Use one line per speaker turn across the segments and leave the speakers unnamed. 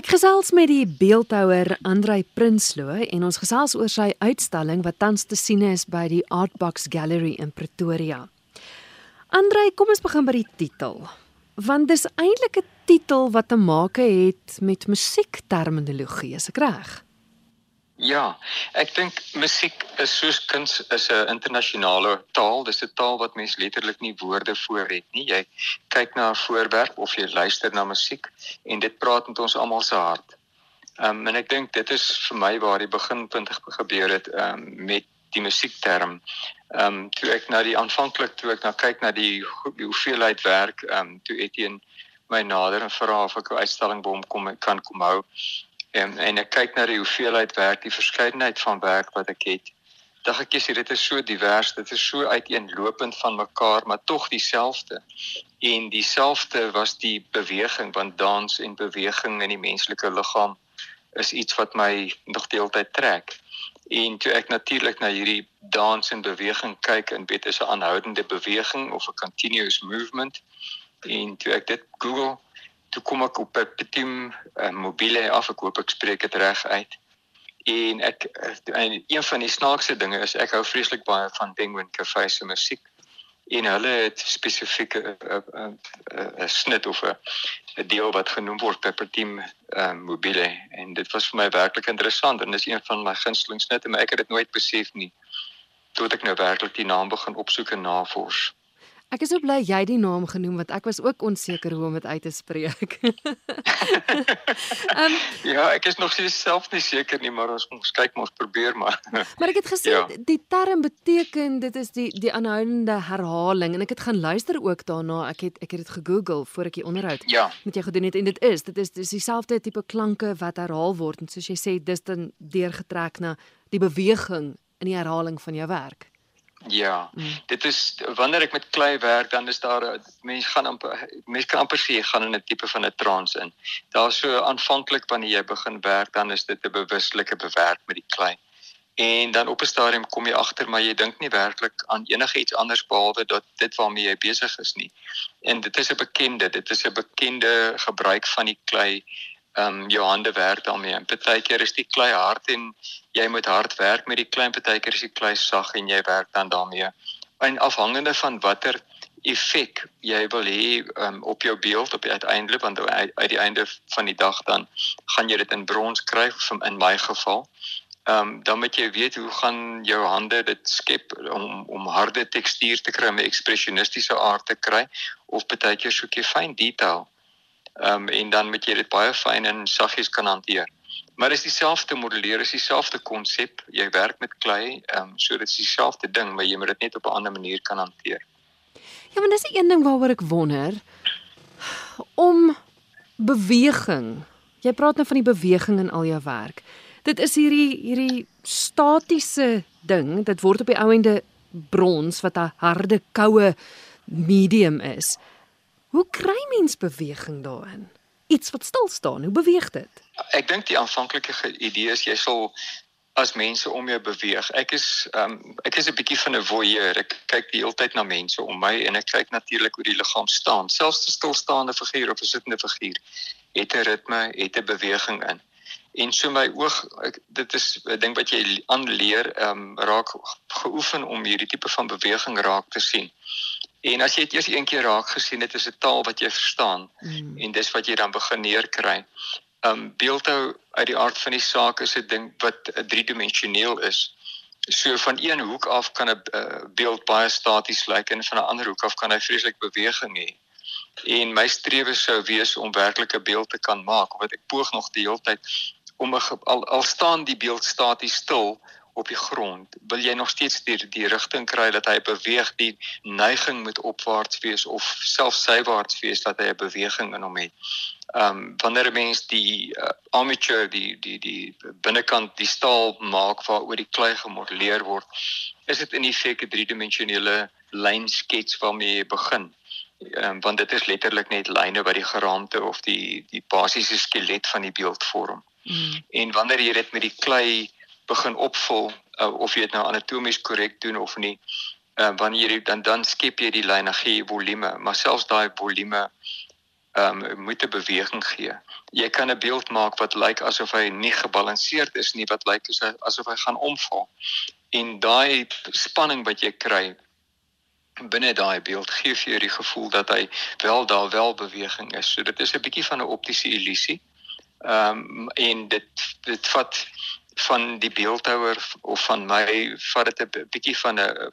Ek gesels met die beeldhouer Andrei Prinsloo en ons gesels oor sy uitstalling wat tans te sien is by die Artbox Gallery in Pretoria. Andrei, kom ons begin by die titel. Want dis eintlik 'n titel wat te maak het met musiekterminologie, is ek reg?
Ja, ek dink musiek is soos kuns is 'n internasionale taal. Dis 'n taal wat mens letterlik nie woorde voor het nie. Jy kyk na 'n voorwerp of jy luister na musiek en dit praat met ons almal se hart. Ehm um, en ek dink dit is vir my waar die beginpunt gebeur het ehm um, met die musiekterm. Ehm um, toe ek na die aanvanklik toe ek na kyk na die, die hoeveelheid werk ehm um, toe Etienne my nader en vra of ek 'n uitstalling by hom kom kan kom hou en en ek kyk na die hoeveelheid werk, die verskeidenheid van werk wat ek het. Dink ek jy dit is so divers, dit is so uiteenlopend van mekaar, maar tog dieselfde. En dieselfde was die beweging want dans en beweging in die menslike liggaam is iets wat my nog deeltyd trek. En toe ek natuurlik na hierdie dans en beweging kyk en weet is 'n aanhoudende beweging of 'n continuous movement en toe ek dit Google toe kom ek op 'n Petim uh, mobiele af ek spreek dit reg uit. En ek en een van die snaakse dinge is ek hou vreeslik baie van Penguin Cafe se musiek en hulle het spesifieke 'n uh, uh, uh, snit of 'n deel wat genoem word Petim uh, mobiele en dit was vir my werklik interessant en dis een van my gunsteling snitte maar ek het dit nooit besef nie tot ek nou werklik die naam begin opsoek en navors.
Ek is so bly jy die naam genoem want ek was ook onseker hoe om dit uit te spreek.
um, ja, ek is nog steeds self nie seker nie, maar ons moet kyk maar ons probeer maar.
maar ek het gesien ja. die term beteken dit is die die aanhoudende herhaling en ek het gaan luister ook daarna. Ek het ek het dit gegoogel voor ek die onderhoud
ja.
met jou gedoen het en dit is dit is dis dieselfde tipe klanke wat herhaal word en soos jy sê dis dan deurgetrek na die beweging in die herhaling van jou werk.
Ja. Mm. Dit is wanneer ek met klei werk dan is daar mense gaan amper mense kan amper sê jy gaan in 'n tipe van 'n trance in. Daar's so aanvanklik wanneer jy begin werk dan is dit 'n bewuslike bewerk met die klei. En dan op 'n stadium kom jy agter maar jy dink nie werklik aan enigiets anders behalwe dat dit waarmee jy besig is nie. En dit is 'n bekende, dit is 'n bekende gebruik van die klei ehm um, jou hande werk daarmee. En partykeer is die klei hard en jy moet hard werk met die klein partykeer is die klei sag en jy werk dan daarmee. En afhangende van watter effek jy wil hê um, op jou beeld op die uiteinde want uit, uit die einde van die dag dan gaan jy dit in brons kry of in my geval. Ehm um, dan moet jy weet hoe gaan jou hande dit skep om om harde tekstuur te kry 'n ekspresionistiese aard te kry of baie keer soek jy fyn detail. Ehm um, en dan moet jy dit baie fyn en saggies kan hanteer. Maar dis dieselfde modelleer, is dieselfde konsep. Jy werk met klei, ehm um, so dit is dieselfde ding, maar jy moet dit net op 'n ander manier kan hanteer.
Ja, maar dis 'n ding waaroor ek wonder om beweging. Jy praat nou van die beweging in al jou werk. Dit is hierdie hierdie statiese ding, dit word op die ou ende brons wat 'n harde koue medium is. Hoe kry mens beweging daarin? Iets wat stil staan, hoe beweeg dit?
Ek dink die aanvanklike idee is jy sal as mense om jou beweeg. Ek is um ek is 'n bietjie van 'n voyeur. Ek kyk die hele tyd na mense om my en ek kyk natuurlik hoe die liggaam staan. Selfs 'n stilstaande figuur of 'n sittende figuur het 'n ritme, het 'n beweging in. En so my oog ek, dit is 'n ding wat jy aanleer, um raak geoefen om hierdie tipe van beweging raak te sien. En as jy dit eers een keer raak gesien het, is dit taal wat jy verstaan mm. en dis wat jy dan begin neerkry. Um beeldhou uit die aard van die saak is 'n ding wat driedimensioneel is. So van een hoek af kan 'n uh, beeld baie staties lyk en van 'n ander hoek af kan hy vreeslik beweging hê. En my strewe sou wees om werklik 'n beeld te kan maak wat ek poog nog die hele tyd om 'n al, al staan die beeld staties stil op die grond wil jy nog steeds die die rigting kry dat hy beweeg die neiging moet opwaarts wees of selfs sywaarts wees dat hy 'n beweging in hom het. Ehm um, wanneer 'n mens die uh, armature die die die binnekant die staal maak waaroor die klei gemodelleer word is dit in effek 'n driedimensionele lynskets waarmee jy begin. Ehm um, want dit is letterlik net lyne wat die geraamte of die die basiese skelet van die beeld vorm. Mm. En wanneer jy dit met die klei begin opvul uh, of jy dit nou anatomies korrek doen of nie. Uh, wanneer jy dan dan skep jy die lyn en gee volume, maar selfs daai volume ehm um, moet 'n beweging gee. Jy kan 'n beeld maak wat lyk asof hy nie gebalanseerd is nie, wat lyk asof hy gaan omval. En daai spanning wat jy kry binne daai beeld gee vir jou die gevoel dat hy wel daar wel beweging is. So dit is 'n bietjie van 'n optiese illusie. Ehm um, en dit dit vat van die beeldhouer of van my vat dit 'n bietjie van 'n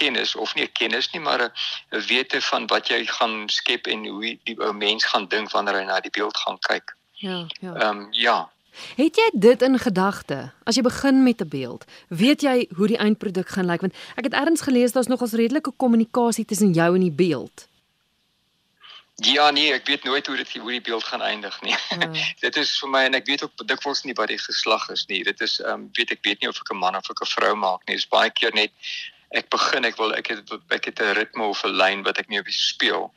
kennis of nie kennis nie maar 'n wete van wat jy gaan skep en hoe die ou mens gaan dink wanneer hy na die beeld gaan kyk.
Ja, ja.
Ehm um, ja.
Het jy dit in gedagte as jy begin met 'n beeld? Weet jy hoe die eindproduk gaan lyk want ek het elders gelees daar's nogals redelike kommunikasie tussen jou en die beeld.
Ja nee, ek weet nooit hoe dit hoe die beeld gaan eindig nie. Hmm. dit is vir my en ek weet ook dikwels nie wat die geslag is nie. Dit is ehm um, weet ek weet nie of ek 'n man of ek 'n vrou maak nie. Dit is baie keer net ek begin ek wil ek het ek het 'n ritme of 'n lyn wat ek nie op speel.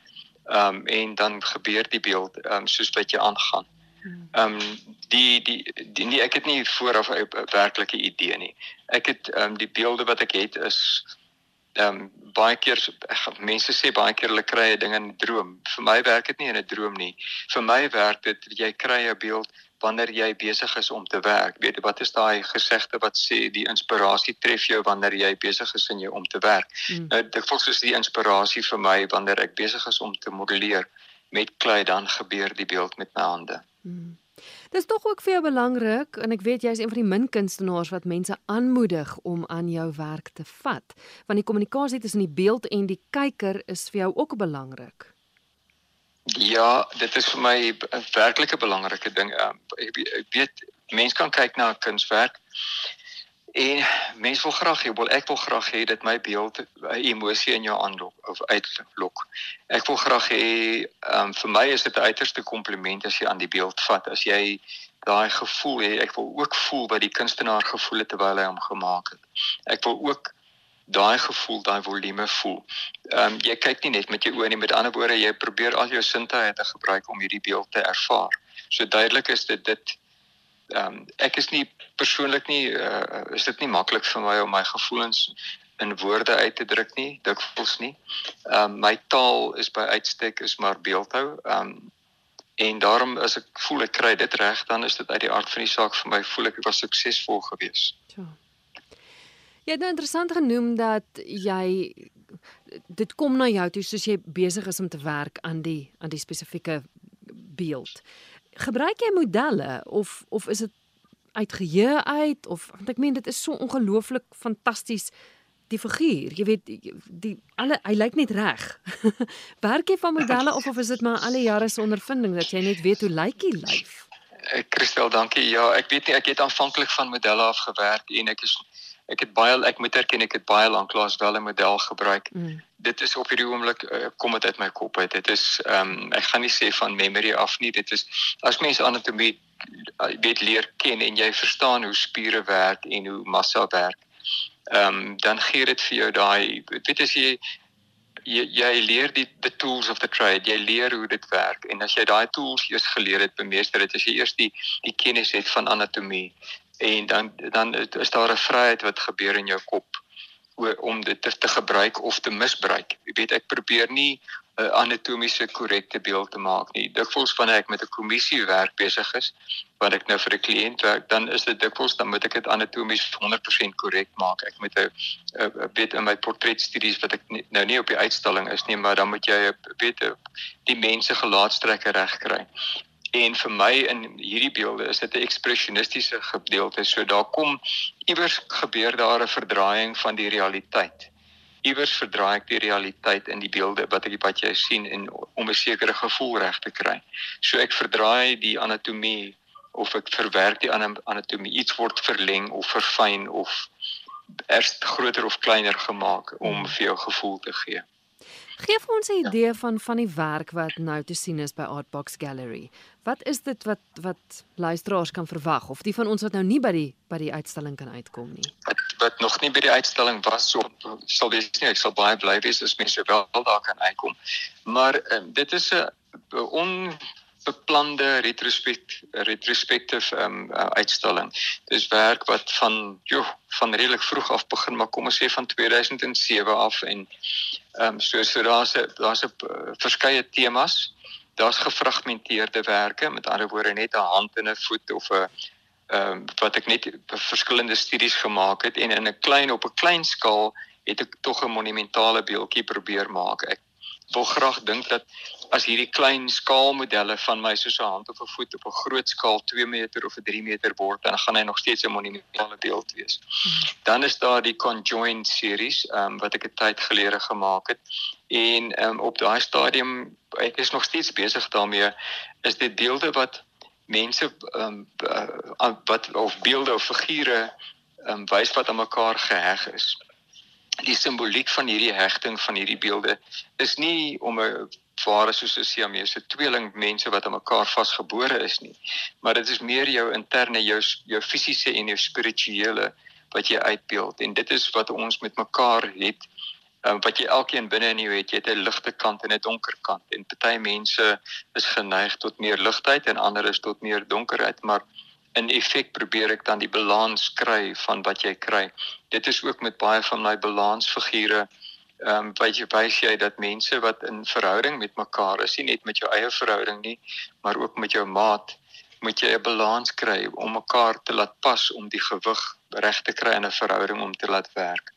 Ehm um, en dan gebeur die beeld ehm um, soos wat jy aangaan. Hmm. Ehm um, die, die die nie ek het nie vooraf 'n werklike idee nie. Ek het ehm um, die beelde wat ek het is ehm um, baie keer mense sê baie keer hulle kry 'n ding in 'n droom. Vir my werk dit nie in 'n droom nie. Vir my werk dit jy kry 'n beeld wanneer jy besig is om te werk. Weet jy wat is daai gesegde wat sê die inspirasie tref jou wanneer jy besig is in jou om te werk. Mm. Nou dit voel soos die inspirasie vir my wanneer ek besig is om te modelleer met klei dan gebeur die beeld met my hande. Mm.
Dis tog ook vir jou belangrik en ek weet jy's een van die min kunstenaars wat mense aanmoedig om aan jou werk te vat. Want die kommunikasie tussen die beeld en die kyker is vir jou ook belangrik.
Ja, dit is vir my 'n werklike belangrike ding. Ehm, ek weet mense kan kyk na 'n kunswerk En mens wil graag hê, wil ek wil graag hê dat my beeld 'n emosie in jou aanlok of uitlok. Ek wil graag hê, um, vir my is dit 'n uiterste kompliment as jy aan die beeld vat, as jy daai gevoel het. Ek wil ook voel wat die kunstenaar gevoel het terwyl hy hom gemaak het. Ek wil ook daai gevoel, daai volume voel. Ehm um, jy kyk nie net met jou oë nie, met ander woorde, jy probeer al jou sintuie te gebruik om hierdie beeld te ervaar. So duidelik is dit dit ehm um, ek is nie persoonlik nie uh, is dit nie maklik vir my om my gevoelens in woorde uit te druk nie dikwels nie. Ehm um, my taal is by uitstek is maar beeldhou. Ehm um, en daarom as ek voel ek kry dit reg dan is dit uit die aard van die saak vir my voel ek was suksesvol geweest. Ja.
Jy het nou interessant genoem dat jy dit kom na jou toe soos jy besig is om te werk aan die aan die spesifieke beeld gebruik jy modelle of of is dit uit geheue uit? Of want ek meen dit is so ongelooflik fantasties die figuur. Jy weet die alle hy lyk net reg. Werk jy van modelle of of is dit maar alle jare se ondervinding dat jy net weet hoe lyk die lyf?
Ek Christel dankie. Ja ek weet nie ek het aanvanklik van modelle af gewerk en ek is ek het baie ek moet erken ek het baie lank lank wel 'n model gebruik. Mm. Dit is op hierdie oomblik uh, kom dit uit my kop uit. Dit is ehm um, ek gaan nie sê van memory af nie. Dit is as mense anatomie uh, weet leer ken en jy verstaan hoe spiere werk en hoe massa werk. Ehm um, dan gee dit vir jou daai weet as jy jy jy leer die the tools of the trade. Jy leer hoe dit werk en as jy daai tools eers geleer het, bemeester dit as jy eers die die kennis het van anatomie en dan dan is daar 'n vryheid wat gebeur in jou kop om dit te, te gebruik of te misbruik. Jy weet ek probeer nie 'n anatomiese korrekte beeld te maak nie. Dikwels wanneer ek met 'n kommissie werk besig is, wat ek nou vir 'n kliënt werk, dan is dit dikwels dan moet ek dit anatomies 100% korrek maak. Ek moet 'n weet in my portretstudies wat ek nie, nou nie op die uitstalling is nie, maar dan moet jy weet die mense gelaatstrekke reg kry. En vir my in hierdie beelde is dit 'n ekspressionistiese gedeelte. So daar kom iewers gebeur daar 'n verdraaiing van die realiteit. Iewers verdraai ek die realiteit in die beelde wat ek wat jy sien en om 'n sekere gevoel reg te kry. So ek verdraai die anatomie of ek verwerk die anatomie. Iets word verleng of verfyn of erst groter of kleiner gemaak om vir jou gevoel te gee.
Geef ons 'n ja. idee van van die werk wat nou te sien is by Artbox Gallery. Wat is dit wat wat luisteraars kan verwag of die van ons wat nou nie by die by die uitstalling kan uitkom nie?
Wat wat nog nie by die uitstalling was, so sal wees nie, ek sal baie bly wees as mense wel daar kan uitkom. Maar um, dit is 'n on beplande retrospect retrospective um, uitstalling. Dis werk wat van jo van redelik vroeg af begin, maar kom ons sê van 2007 af en ehm um, so so daar's 'n daar's 'n uh, verskeie temas daar's gefragmenteerde werke, met ander woorde net 'n hand en 'n voet of 'n ehm um, wat ek net verskillende studies gemaak het en in 'n klein op 'n klein skaal het ek tog 'n monumentale beeldjie probeer maak. Ek wil graag dink dat as hierdie klein skaalmodelle van my soos 'n hand of 'n voet op 'n groot skaal 2 meter of 'n 3 meter word, dan gaan hy nog steeds 'n monumentale beeld wees. Dan is daar die conjoined series um, wat ek 'n tyd gelede gemaak het en um, op daai stadium ek is nog steeds besig daarmee is dit beelde wat mense um, uh, wat of beelde of figure um, wys wat aan mekaar geheg is die simboliek van hierdie hegting van hierdie beelde is nie om 'n ware soos 'n Siamese tweeling mense wat aan mekaar vasgebore is nie maar dit is meer jou interne jou jou fisiese en jou spirituele wat jy uitbeeld. En dit is wat ons met mekaar het um, wat jy elkeen binne in jou het. Jy het 'n ligte kant en 'n donker kant. En party mense is geneig tot meer ligtheid en ander is tot meer donkerheid maar in effek probeer ek dan die balans kry van wat jy kry. Dit is ook met baie van my balansfigure. Ehm um, jy wys jy dat mense wat in verhouding met mekaar is, nie net met jou eie verhouding nie, maar ook met jou maat, moet jy 'n balans kry om mekaar te laat pas om die gewig reg te kry in 'n verhouding om te laat werk.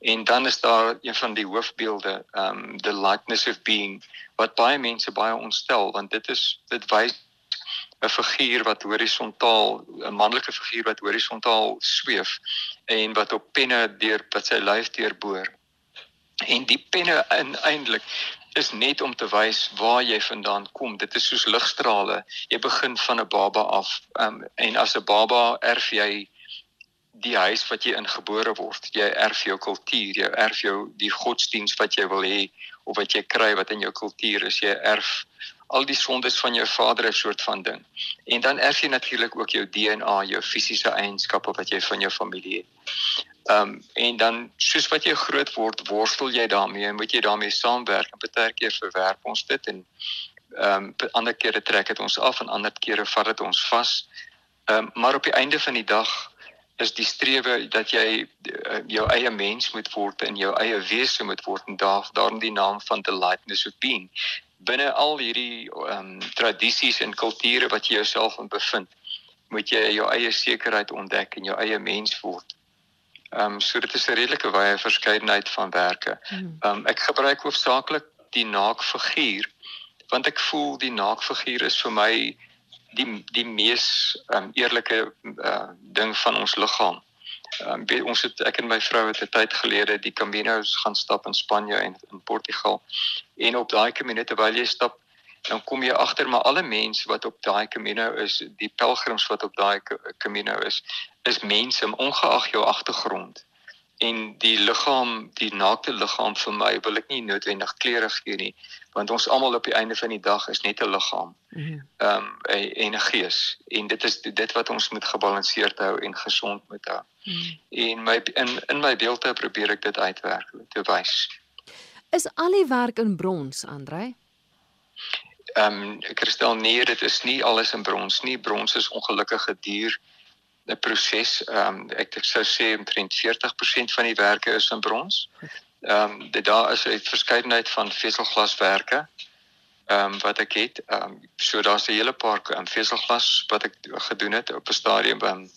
En dan is daar een van die hoofbeelde, ehm um, the likeness of being wat baie mense baie ontstel want dit is dit wys 'n figuur wat horisontaal 'n manlike figuur wat horisontaal sweef en wat op penne deur wat sy lyf deurboor. En die penne eintlik is net om te wys waar jy vandaan kom. Dit is soos ligstrale. Jy begin van 'n baba af. Um, en as 'n baba erf jy die huis wat jy ingebore word. Jy erf jou kultuur, jy erf jou die godsdiens wat jy wil hê of wat jy kry wat in jou kultuur is. Jy erf al die sondes van jou vader 'n soort van ding. En dan erf jy natuurlik ook jou DNA, jou fisiese eienskappe wat jy van jou familie het. Ehm um, en dan soos wat jy groot word, worstel jy daarmee en moet jy daarmee saamwerk. En baie keer verwerp ons dit en ehm um, ander kere trek dit ons af en ander kere vat dit ons vas. Ehm um, maar op die einde van die dag is die strewe dat jy uh, jou eie mens moet word en jou eie wese moet word en daar daarin die naam van the lightness of being binne al hierdie ehm um, tradisies en kulture wat jy jouself in bevind, moet jy jou eie sekerheid ontdek en jou eie mens word. Ehm um, so dit is 'n redelike wye verskeidenheid vanwerke. Hmm. Ehm um, ek gebruik hoofsaaklik die naakfiguur want ek voel die naakfiguur is vir my die die mees ehm um, eerlike uh, ding van ons liggaam. Um, ons het ek en my vrou het 'n tyd gelede die Camino's gaan stap in Spanje en in Portugal. En op daai Camino terwyl jy stap, dan kom jy agter maar alle mense wat op daai Camino is, die pelgrims wat op daai Camino is, is mense ongeag jou agtergrond en die liggaam die naakte liggaam vir my wil ek nie noodwendig klere gee nie want ons almal op die einde van die dag is net 'n liggaam. Ehm um, en 'n gees en dit is dit wat ons moet gebalanseerd hou en gesond moet hou. Mm. En my in in my beelde probeer ek dit uitwerk te wys.
Is al die werk in brons, Andrei?
Ehm um, Christel nee, dit is nie alles in brons nie. Brons is ongelukkige dier 'n proses. Ehm um, ek sou sê omtrent 40% van die werke is in brons. Ehm um, dit daar is 'n verskeidenheid van veselglaswerke ehm um, wat ek het. Ehm um, so daar's 'n hele paar um, veselglas wat ek gedoen het op 'n stadium um,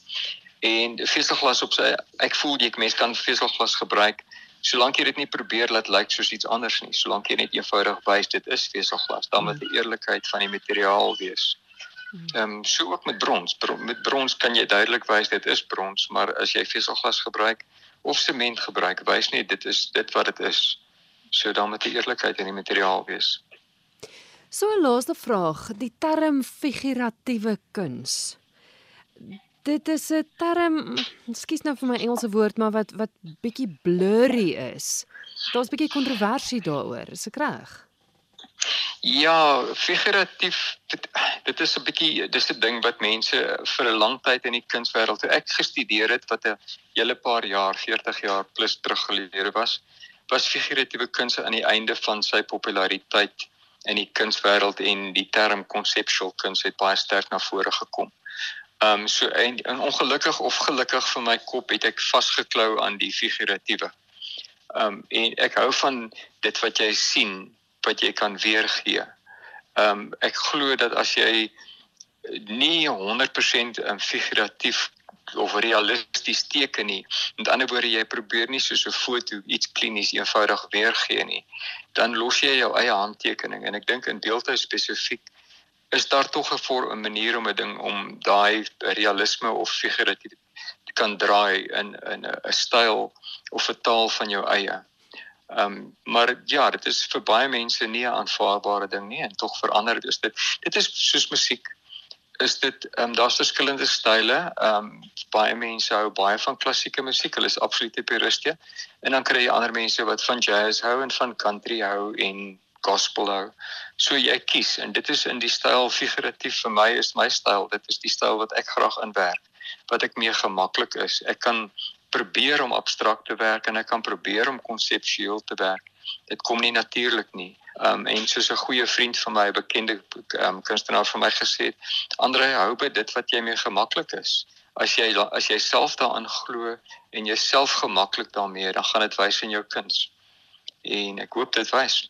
en veselglas op sy ek voel jy mens kan veselglas gebruik solank jy dit nie probeer laat lyk soos iets anders nie. Solank jy net eenvoudig wys dit is veselglas, dan moet die eerlikheid van die materiaal wees. Ehm um, so ook met brons. Bron, met brons kan jy duidelik wys dit is brons, maar as jy veselglas gebruik of sement gebruik, wys nie dit is dit wat dit is. So dan moet die eerlikheid in die materiaal wees.
So 'n laaste vraag, die term figuratiewe kuns. Dit is 'n term, ekskuus nou vir my Engelse woord, maar wat wat bietjie blurry is. Daar's bietjie kontroversie daaroor, is ek reg?
Ja, figuratief dit dit is 'n bietjie dis 'n ding wat mense vir 'n lang tyd in die kunswêreld toe ek gestudeer het wat 'n hele paar jaar, 40 jaar plus terug gelede was, was figuratiewe kuns aan die einde van sy populariteit in die kunswêreld en die term conceptual kuns het baie sterk na vore gekom. Ehm um, so en, en ongelukkig of gelukkig vir my kop het ek vasgeklou aan die figuratiewe. Ehm um, en ek hou van dit wat jy sien wat jy kan weergee. Ehm um, ek glo dat as jy nie 100% um, figuratief of realisties teken nie. Met ander woorde, jy probeer nie soos 'n foto iets klinies eenvoudig weergee nie. Dan los jy jou eie handtekening en ek dink in deeltyd spesifiek is daar tog 'n vorm 'n manier om 'n ding om daai realisme of figuratief kan draai in in 'n styl of 'n taal van jou eie. Ehm um, maar ja, dit is vir baie mense nie 'n aanvaarbare ding nie en tog verander dit. Dit is soos musiek is dit ehm um, daar's verskillende style. Ehm um, baie mense hou baie van klassieke musiek. Hulle is absolute puriste. En dan kry jy ander mense wat van jazz hou en van country hou en gospel hou. So jy kies en dit is in die styl figuratief vir my is my styl. Dit is die styl wat ek graag inwerk. Wat ek meer gemaklik is. Ek kan probeer om abstrakt te werk en ek kan probeer om konseptueel te werk. Dit kom nie natuurlik nie. Um en soos 'n goeie vriend van my, 'n bekende um kunstenaar van my gesê het, Andre, hou by dit wat jy mee gemaklik is. As jy as jy self daarin glo en jouself gemaklik daarmee, dan gaan dit wys in jou kuns. En ek hoop dit wys.